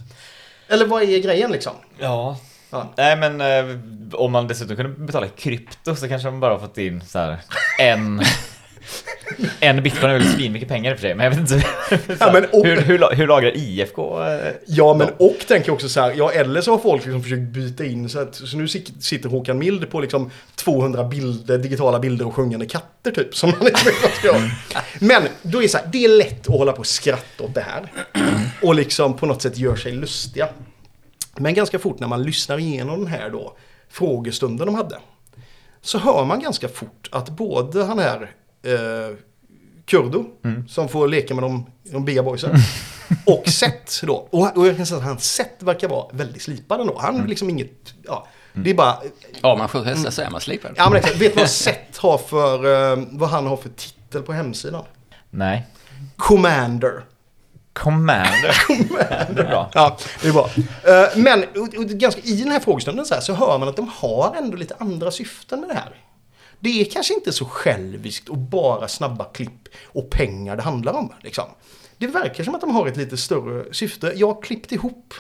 Eller vad är grejen liksom? Ja. Ja. Nej men eh, om man dessutom kunde betala i krypto så kanske man bara fått in så här en, En bitcoin är väl svinmycket pengar för sig, men jag vet inte. Ja, men och- hur, hur, hur lagrar IFK? eh, Ja, men och tänker jag också så här, ja eller så har folk liksom försökt byta in så att, så nu sitter Håkan Mild på liksom 200 bilder, digitala bilder och sjungande katter typ, som man inte vet vad ska göra. Men då är det så här, det är lätt att hålla på och skratta åt det här. Och liksom på något sätt gör sig lustiga. Men ganska fort när man lyssnar igenom den här då, frågestunden de hade, så hör man ganska fort att både han här eh, Kurdo, som får leka med de, de biga boysen, och Seth då. Och, och jag kan säga att hans Seth verkar vara väldigt slipad ändå. Han är liksom inget, ja, det är bara, Ja, man får hästar så är man slipad. ja men exakt, vet du vad Seth har för, eh, vad han har för titel på hemsidan? Nej. Commander. Commander. Det är bra. Ja, det är bra. Eh, Men och, och, ganska, i den här frågestunden så, här, så hör man att de har ändå lite andra syften med det här. Det är kanske inte så själviskt och bara snabba klipp och pengar det handlar om. Liksom. Det verkar som att de har ett lite större syfte. Jag har klippt ihop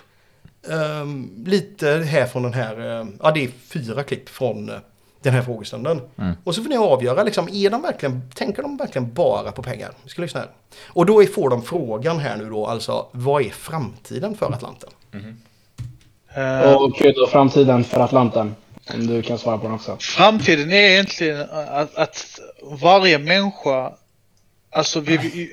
ehm, lite här från den här, eh, ja det är fyra klipp från eh, den här frågestunden. Och så får ni avgöra, liksom, är de verkligen, tänker de verkligen bara på pengar? Vi ska lyssna här. Och då får de frågan här nu då, alltså vad är framtiden för Atlanten? Eh, Och kul då, framtiden för Atlanten. Om du kan svara på den också. Framtiden är egentligen att, att varje människa, alltså vi,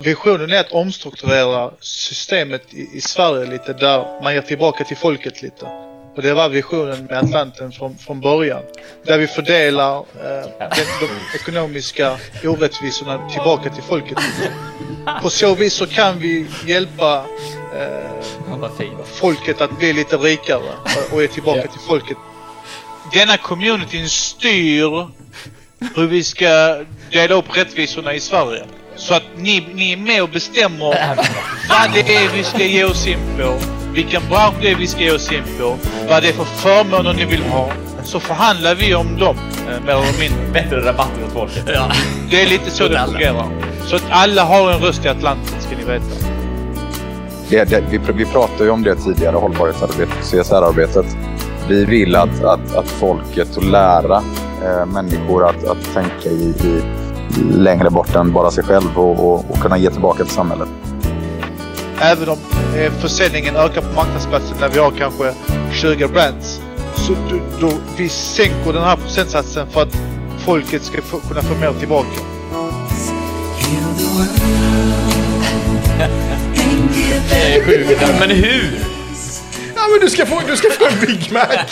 visionen är att omstrukturera systemet i, i Sverige lite där man ger tillbaka till folket lite. Och det var visionen med Atlanten från, från början. Där vi fördelar eh, de, de ekonomiska orättvisorna tillbaka till folket. På så vis så kan vi hjälpa eh, folket att bli lite rikare och- och ge tillbaka till folket. Denna communityn styr hur vi ska dela upp rättvisorna i Sverige. Så att ni, ni är med och bestämmer vad det är vi ska ge oss in på, vilken bransch det är vi ska ge oss in på, vad det är för förmåner ni vill ha. Så förhandlar vi om dem, eh, mer eller mindre. Bättre rabatter åt folket. Ja. Det är lite så det fungerar. Så att alla har en röst i Atlanten, ska ni veta. Det, det, vi, vi pratade ju om det tidigare, hållbarhetsarbetet, CSR-arbetet. Vi vill att, att, att folket och lära eh, människor att, att tänka i, i längre bort än bara sig själv och, och, och kunna ge tillbaka till samhället. Även om eh, försäljningen ökar på marknadsplatsen när vi har kanske 20 brands. Så då, då vi sänker den här procentsatsen för att folket ska få, kunna få mer tillbaka. Det är sjukt. Men hur? Ja men du ska få, du ska få en Big Mac!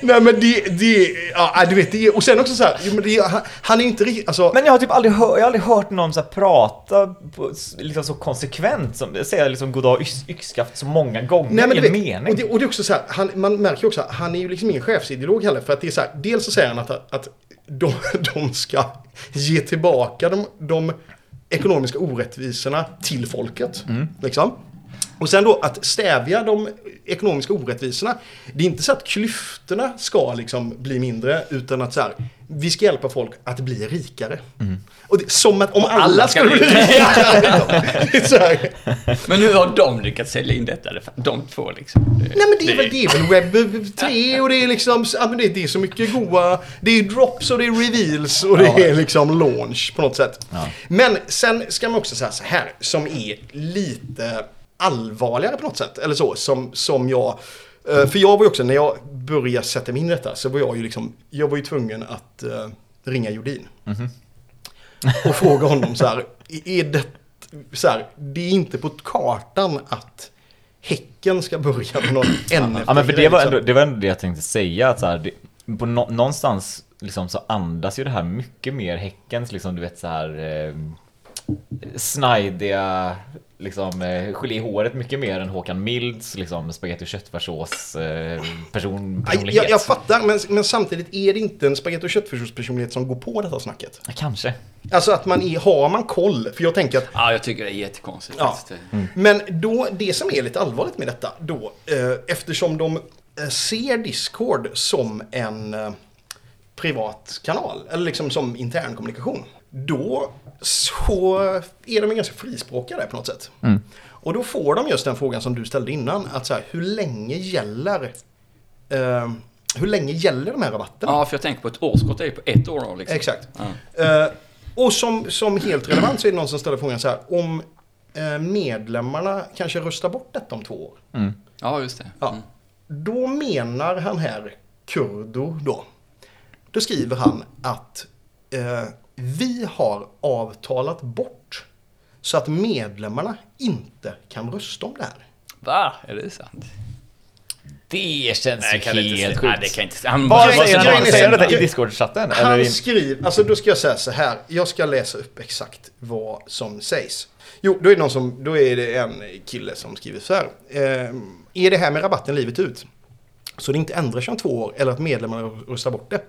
Nej men det, det, ja du vet det och sen också så här, jo, men det, han, han är inte riktigt, alltså. Men jag har typ aldrig, hör, jag har aldrig hört någon så prata på, liksom så konsekvent som säger liksom goddag yx, yxskaft så många gånger Nej, men i en mening. och, det, och det är också så här, han, man märker ju också att han är ju liksom ingen chefsideolog heller. För att det är så här, dels så säger han att, att de, de ska ge tillbaka de, de ekonomiska orättvisorna till folket. Liksom. Och sen då att stävja de ekonomiska orättvisorna. Det är inte så att klyftorna ska liksom bli mindre utan att så här, vi ska hjälpa folk att bli rikare. Och det, som att om alla, alla ska skulle bli rikare. Men hur har de lyckats sälja in detta? De två liksom. Nej men det är, väl, det är väl webb 3 och det är liksom, ja, men det, det är så mycket goa, det är drops och det är reveals och det är liksom launch på något sätt. Men sen ska man också säga så här, som är lite allvarligare på något sätt, eller så, som, som jag, eh, för jag var ju också, när jag började sätta mig in i detta, så var jag ju liksom, jag var ju tvungen att eh, ringa Jordin. Och fråga honom så här, är det, så här, det är inte på kartan att Häcken ska börja med någon NFT. Ja men för det var, liksom. ändå, det var ändå det jag tänkte säga att så här, det, på nå, någonstans liksom så andas ju det här mycket mer Häckens liksom du vet så här eh, snajdiga liksom eh, gelé i håret mycket mer än Håkan Milds liksom spagetti och köttfärssås eh, person, personlighet. Jag, jag fattar, men, men samtidigt är det inte en spagetti och köttfärssåspersonlighet som går på detta snacket. Ja, Kanske. Alltså att man är, har man koll, för jag tänker att Ja, jag tycker det är jättekonstigt. Ja. faktiskt. Men då, det som är lite allvarligt med detta då, eh, eftersom de eh, ser Discord som en eh, privat kanal, eller liksom som intern kommunikation, då så är de ganska frispråkiga där på något sätt. Och då får de just den frågan som du ställde innan, att så här, hur länge gäller eh, hur länge gäller de här rabatterna? Ja, för jag tänker på ett årskort, det är ju på ett år då liksom. Exakt. Ja. Eh, och som, som helt relevant så är det någon som ställer frågan så här. Om eh, medlemmarna kanske röstar bort detta om två år. ja, just det. Ja. Mm. Då menar han här, Kurdo då. Då skriver han att eh, vi har avtalat bort så att medlemmarna inte kan rösta om det här. Va? Är det sant? Det känns Nej, ju inte helt. Nej, sjukt. det kan inte Han bara- säger grejen han? är Säger det i Discord-chatten? Han skriver, alltså då ska jag säga så här. Jag ska läsa upp exakt vad som sägs. Jo, då är det, någon som, då är det en kille som skriver så här. Eh, är det här med rabatten livet ut? Så det inte ändrar sig om två år eller att medlemmarna röstar bort det?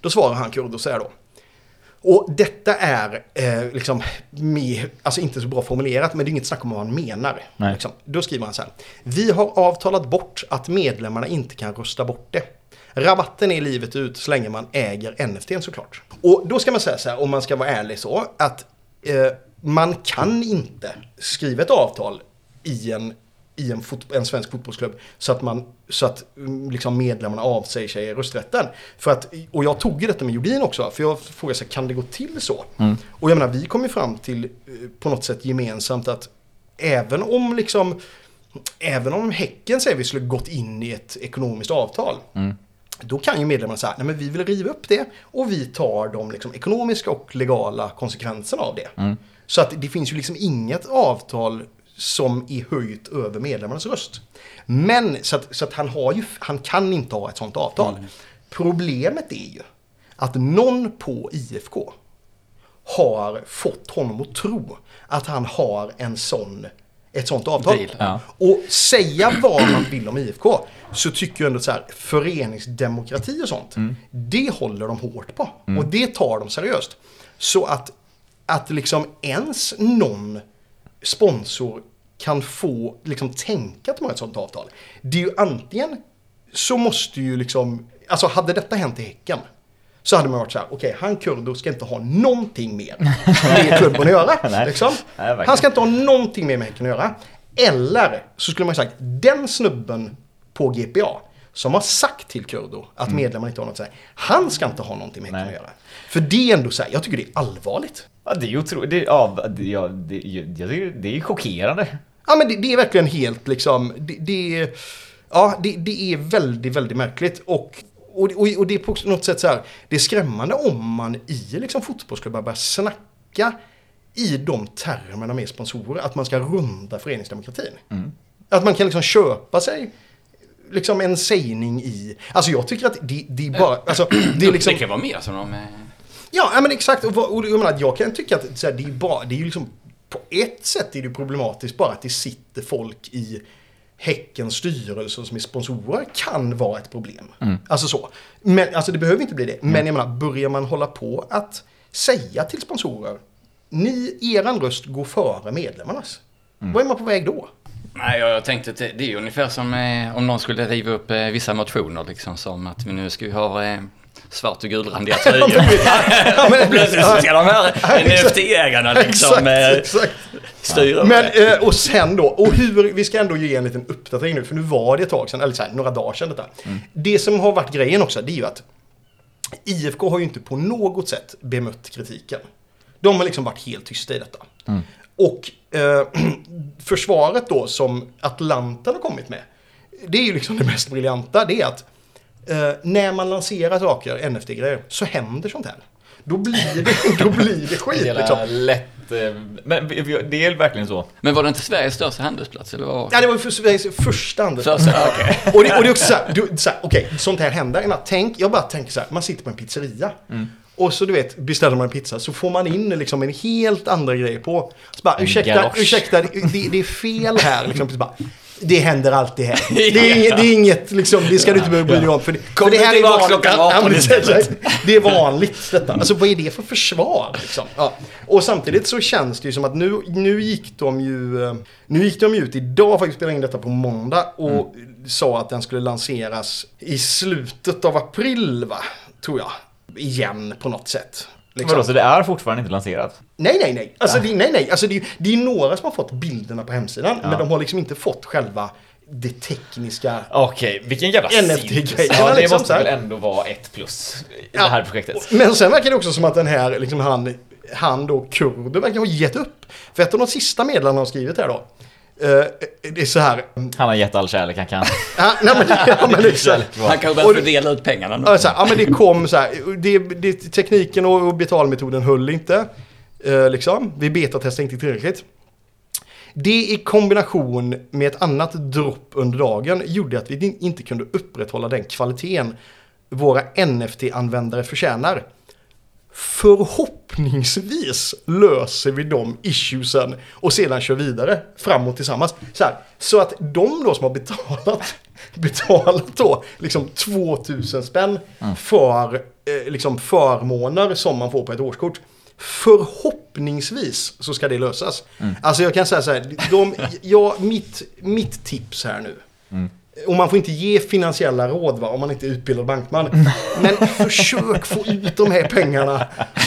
Då svarar han Kurdo så här då. Och detta är eh, liksom med, alltså inte så bra formulerat, men det är inget snack om vad han menar. Liksom. Då skriver han så här. Vi har avtalat bort att medlemmarna inte kan rösta bort det. Rabatten är livet ut så länge man äger NFT såklart. Och då ska man säga så här, om man ska vara ärlig så, att eh, man kan inte skriva ett avtal i en i en, fot, en svensk fotbollsklubb så att, man, så att mm, liksom medlemmarna avsäger sig rösträtten. För att, och jag tog ju detta med Jordin också, för jag frågade sig, kan det gå till så? Och jag menar, vi kom ju fram till eh, på något sätt gemensamt att även om liksom Även om Häcken säger vi skulle gått in i ett ekonomiskt avtal. Då kan ju medlemmarna säga, nej men vi vill riva upp det och vi tar de liksom ekonomiska och legala konsekvenserna av det. Så att det finns ju liksom inget avtal som är höjt över medlemmarnas röst. Men så att, så att han, har ju, han kan inte ha ett sånt avtal. Problemet är ju att någon på IFK har fått honom att tro att han har en sån, ett sånt avtal. Deal. Ja. Och säga vad man vill om IFK så tycker jag ändå så här, föreningsdemokrati och sånt, det håller de hårt på. Och det tar de seriöst. Så att, att liksom ens någon sponsor kan få liksom tänka att de har ett sånt avtal. Det är ju antingen så måste ju liksom, alltså hade detta hänt i Häcken så hade man varit så här, okej, han Kurdo ska inte ha någonting mer med klubben att göra. Liksom. Han ska inte ha någonting mer med Häcken att göra. Eller så skulle man sagt, den snubben på GPA som har sagt till Kurdo att medlemmarna inte har något att säga, han ska inte ha någonting med Häcken att göra. För det är ändå så här, jag tycker det är allvarligt. Ja, det är ju otroligt. Det, ja, det, ja, det, jag tycker det är chockerande. Ja men det, det är verkligen helt liksom, det, det, är- ja, det, det är väldigt, väldigt märkligt. Och, och, och, och det är på något sätt så här, det är skrämmande om man i liksom fotbollsklubbar börjar snacka i de termerna med sponsorer, att man ska runda föreningsdemokratin. Att man kan liksom köpa sig liksom en sägning i, alltså jag tycker att det, det är bara, alltså det är liksom... Det kan vara mer som de... Ja, men exakt. Och, jag, menar, jag kan tycka att så här, det är bara, det är ju liksom, på ett sätt är det problematiskt bara att det sitter folk i Häckens styrelse som är sponsorer kan vara ett problem. Alltså så. Men alltså det behöver inte bli det. Men jag menar, börjar man hålla på att säga till sponsorer, ni, eran röst går före medlemmarnas. Vad är man på väg då? Nej, jag tänkte att det, det är ungefär som eh, om någon skulle riva upp eh, vissa motioner liksom som att vi nu ska vi ha eh, svart och gulrandiga tröjor. Men, Plötsligt så ska de här. NFT-ägarna liksom exakt, eh, exakt. styra Men, eh, och sen då, och hur, vi ska ändå ge en liten uppdatering nu, för nu var det ett tag sedan, eller så här, några dagar sedan detta. Det som har varit grejen också, det är ju att IFK har ju inte på något sätt bemött kritiken. De har liksom varit helt tysta i detta. Och eh, försvaret då som Atlanten har kommit med, det är ju liksom det mest briljanta, det är att eh, när man lanserar saker, NFT-grejer, så händer sånt här. Då blir det, då blir det skit Jävla liksom. lätt. eh, Men det är verkligen så. Men var det inte Sveriges största handelsplats? Eller vad? Ja, det var för Sveriges första handelsplats. Första, okej. Och det, och det är också så här, du, så här okej, sånt här händer. Tänk, jag bara tänker så här, man sitter på en pizzeria. Och så du vet, beställer man en pizza så får man in liksom en helt andra grej på. Så bara, ursäkta, ursäkta, det, det, det är fel här. Liksom, så bara, det händer alltid här. Det är, inget- det är inget, liksom, det ska du inte behöva bry dig om. För det, Kom för det här är vanligt. Ja, 18 men det-. Det är vanligt detta. Alltså vad är det för försvar? Liksom? Ja. Och samtidigt så känns det ju som att nu, nu gick de ju eh, Nu gick de ju ut idag, faktiskt spelade in detta på måndag och sa att den skulle lanseras i slutet av april va? Tror jag. Igen på något sätt. Liksom. Vadå, så det är fortfarande inte lanserat? Nej, nej, nej. Alltså, det, nej, nej. Alltså, det, är- det är några som har fått bilderna på hemsidan, men de har liksom inte fått själva det tekniska. Okej, vilken jävla NFT-grej. Ja, Ja, det liksom måste väl ändå vara ett plus i Ja. det här projektet. Men sen verkar det också som att den här, liksom han, han då, kurder, verkar ha gett upp. För ett av de sista medlen han har skrivit här då. Eh, det är så här. Han har gett all kärlek han kan. Ja, nej, men, ja, men exakt. Han kanske det- fördela ut pengarna nu. Ja, så här, ja men det kom så här, det, det, tekniken och, och betalmetoden höll inte. Eh, liksom. Vi betatestade inte tillräckligt. Det i kombination med ett annat dropp under dagen gjorde att vi inte kunde upprätthålla den kvaliteten våra NFT-användare förtjänar. Förhoppningsvis löser vi de issuesen och sedan kör vidare framåt tillsammans. Så, här, så att de då som har betalat, betalat då liksom 2000 spänn för eh, liksom förmåner som man får på ett årskort. Förhoppningsvis så ska det lösas. Alltså jag kan säga så här, de, ja, mitt, mitt tips här nu. Och man får inte ge finansiella råd va, om man inte är utbildad bankman. Men försök få ut de här pengarna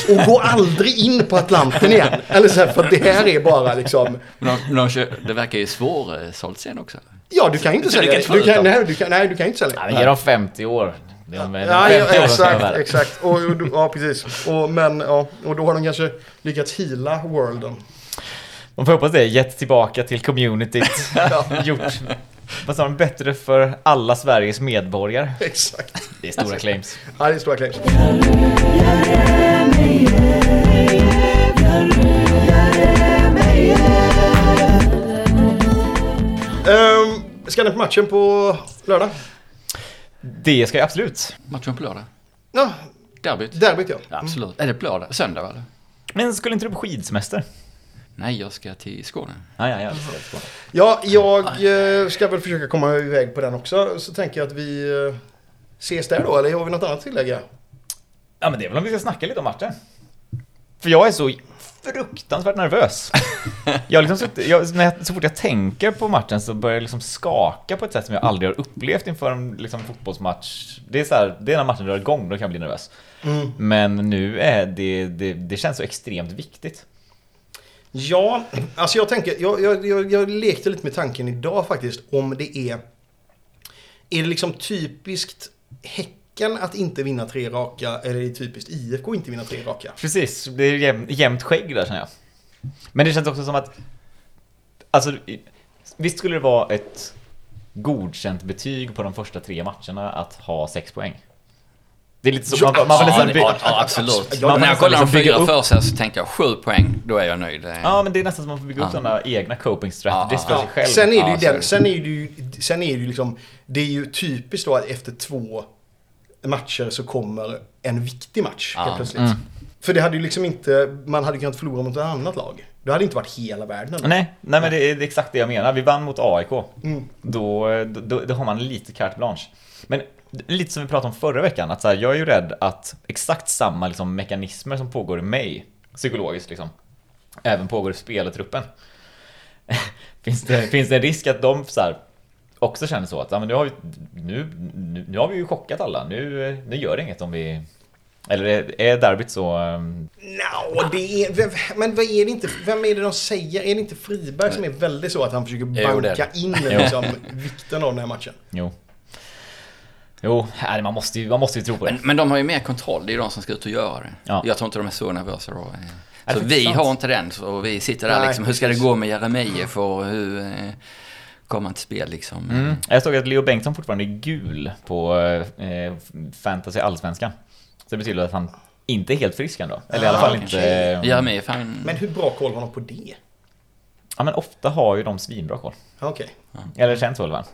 och gå aldrig in på Atlanten igen. Eller så här, för det här är bara liksom... Men de, de kör, det verkar ju svårsålt sen också. Ja, du kan ju inte Så du sälja. kan inte få Du kan, nej, du kan, nej, du kan inte sälja. Ja, ge dem 50 år. Det är om- det är Ja, 50 ja, år exakt, där. exakt. Och, och, ja, precis. Och, men, ja, och då har de kanske lyckats heala worlden. Man får hoppas det, gett tillbaka till communityt. Gjort vad sa de, bättre för alla Sveriges medborgare. Exakt. Det är stora claims. Ja, det är stora claims. Um, ska ni på matchen på lördag? Det ska jag absolut. Matchen på lördag. Ja, Derbyt. derbyt ja. Ja, absolut. Är det på lördag? Söndag eller? Men skulle inte du på skidsemester? Nej, jag ska till Skåne. Ja, ja, ja. Ja, jag eh, ska väl försöka komma iväg på den också. Så tänker jag att vi eh, ses där då, eller har vi något annat att tillägga? Ja, men det är väl om vi ska snacka lite om matchen. För jag är så fruktansvärt nervös. Jag liksom jag, när jag, så fort jag tänker på matchen så börjar jag liksom skaka på ett sätt som jag aldrig har upplevt inför en liksom, fotbollsmatch. Det är, så här, det är när matchen drar igång, då kan jag bli nervös. Men nu är det, det, det känns så extremt viktigt. Ja, alltså jag tänker, jag, jag, jag, jag lekte lite med tanken idag faktiskt om det är... Är det liksom typiskt Häcken att inte vinna tre raka eller är det typiskt IFK att inte vinna tre raka? Precis, det är jäm, jämnt skägg där känner jag. Men det känns också som att... Alltså, visst skulle det vara ett godkänt betyg på de första tre matcherna att ha sex poäng? Det är lite så, man, man ja, nästan ja, ja, ja, absolut. Ja, När man jag får de liksom bygga fyra upp- första så tänkte jag sju poäng, då är jag nöjd. Ja, men det är nästan som att man får bygga upp Ja. sådana egna coping strategies Ja, för ja. sig själv. Sen är det ju den, sen är det ju, sen är det ju liksom, det är ju typiskt då att efter två matcher så kommer en viktig match Ja. helt plötsligt. Mm. För det hade ju liksom inte, man hade kunnat förlora mot ett annat lag. Det hade inte varit hela världen. ändå. Nej, nej men det är, det är exakt det jag menar. Vi vann mot AIK. Mm. Då, då, då har man lite carte blanche. Men lite som vi pratade om förra veckan, att så här, jag är ju rädd att exakt samma liksom, mekanismer som pågår i mig, psykologiskt liksom, även pågår i speletruppen. finns, det, finns det en risk att de så här, också känner så att ja, men nu, har vi, nu, nu, nu har vi ju chockat alla, nu, nu gör det inget om vi... Eller är, är derbyt så... ehm, Nå, det är, men vad är det inte, vem är det de säger? Är det inte Friberg som är väldigt så att han försöker banka in liksom, vikten av den här matchen? Jo. Jo, nej, man måste ju, man måste ju tro på det. Men, men de har ju mer kontroll, det är ju de som ska ut och göra det. Ja. Jag tror inte de är så nervösa då. eh. Så vi sant. har inte den, så vi sitter där Nej, liksom, hur ska det gå med Jeremejeff och hur eh, kommer han till spel liksom? Mm. Jag såg att Leo Bengtsson fortfarande är gul på eh, Fantasy Allsvenskan. Så det betyder att han inte är helt frisk ändå. Eller i alla fall okej. inte... eh, Jeremejeff, han... Men hur bra koll har de på det? Ja men ofta har ju de svinbra koll. Okej. Eller det känns så i alla fall.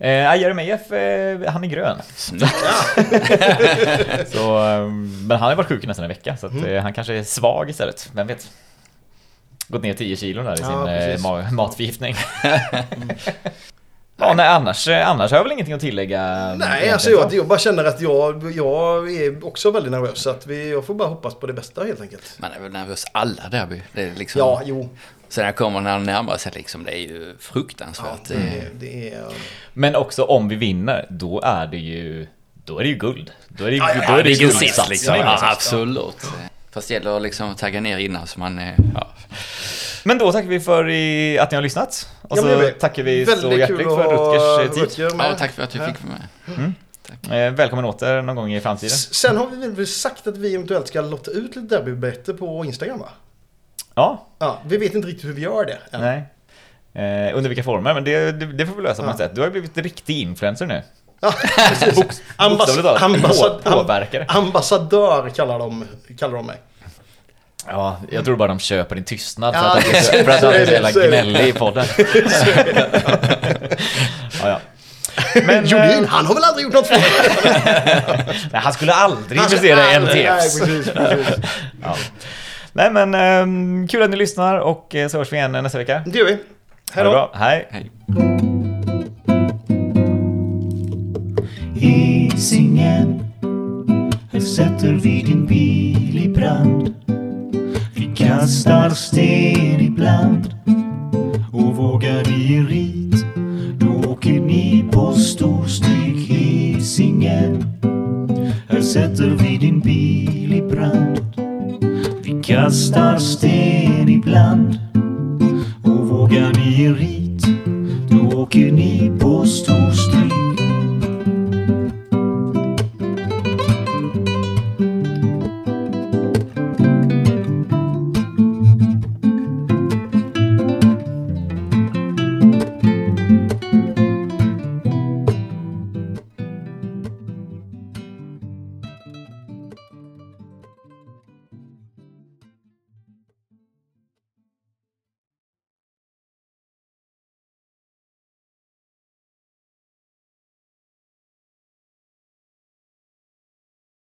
Eh, Jeremejeff, eh, han är grön. Så, eh, men han har varit sjuk i nästan en vecka, så att, Mm. eh, han kanske är svag istället. Vem vet? Gått ner 10 kilo där i Ja, sin eh, ma- matförgiftning. ja, nej, annars, annars har jag väl ingenting att tillägga. Nej, alltså så. jag, jag bara känner att jag, jag är också väldigt nervös. Så att vi, jag får bara hoppas på det bästa helt enkelt. Man är väl nervös alla derby. Det är liksom... Ja, jo. Sen när det kommer när de närmar sig liksom, det är ju fruktansvärt. Ja, det, det är... Men också om vi vinner, då är det ju, då är det ju guld. Då är det, ju- Ja, ja, då är det vilken ju sits guldsatsning. liksom. Ja, absolut. Fast det gäller liksom att tagga ner innan så man... eh, Ja. Men då tackar vi för i, att ni har lyssnat. Och Ja, så vi. tackar vi så hjärtligt för Rutgers eh, tid. Rutger. Ja, tack för att jag fick vara med. Eh, välkommen åter någon gång i framtiden. S- Sen har vi väl sagt att vi eventuellt ska lotta ut lite derbybiljetter på Instagram va? Ja, Ja, vi vet inte riktigt hur vi gör det. än. nej. Eh, under vilka former, men det, det, det får vi lösa på något sätt. Du har ju blivit riktig influencer nu. Ja, precis. Ambass- ambassad- På- Påverkare. Ambassadör kallar de, kallar de mig. Ja, jag tror bara de köper din tystnad för Ja, att du är så- är jävla gnällig i podden. ja, ja. Men, Jolin, eh, han har väl aldrig gjort något fel? nej, han skulle aldrig Han investera i NTFs. Nej, precis, precis. Ja. Nej men ehm, kul att ni lyssnar och eh, så hörs vi igen nästa vecka. Det gör vi. Hej då. hej! Hej. Hisingen Här sätter vi din bil i brand Vi kastar sten ibland Och vågar ni er hit Då åker ni på storstryk Hisingen Här sätter vi din bil i brand Vi kastar sten ibland. Och vågar ni er hit, då åker ni på stor